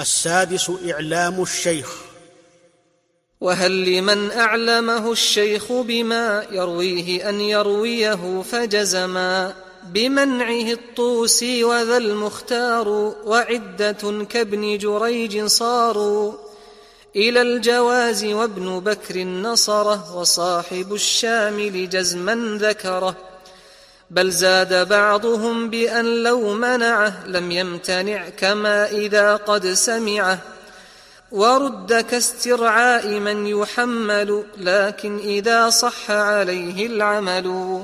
السادس إعلام الشيخ. وهل لمن أعلمه الشيخ بما يرويه أن يرويه فجزما بمنعه الطوسي وذا المختار وعدة كابن جريج صاروا إلى الجواز وابن بكر نصره وصاحب الشامل جزما ذكره بل زاد بعضهم بأن لو منعه لم يمتنع كما إذا قد سمعه. ورد كاسترعاء من يحمل لكن إذا صح عليه العمل.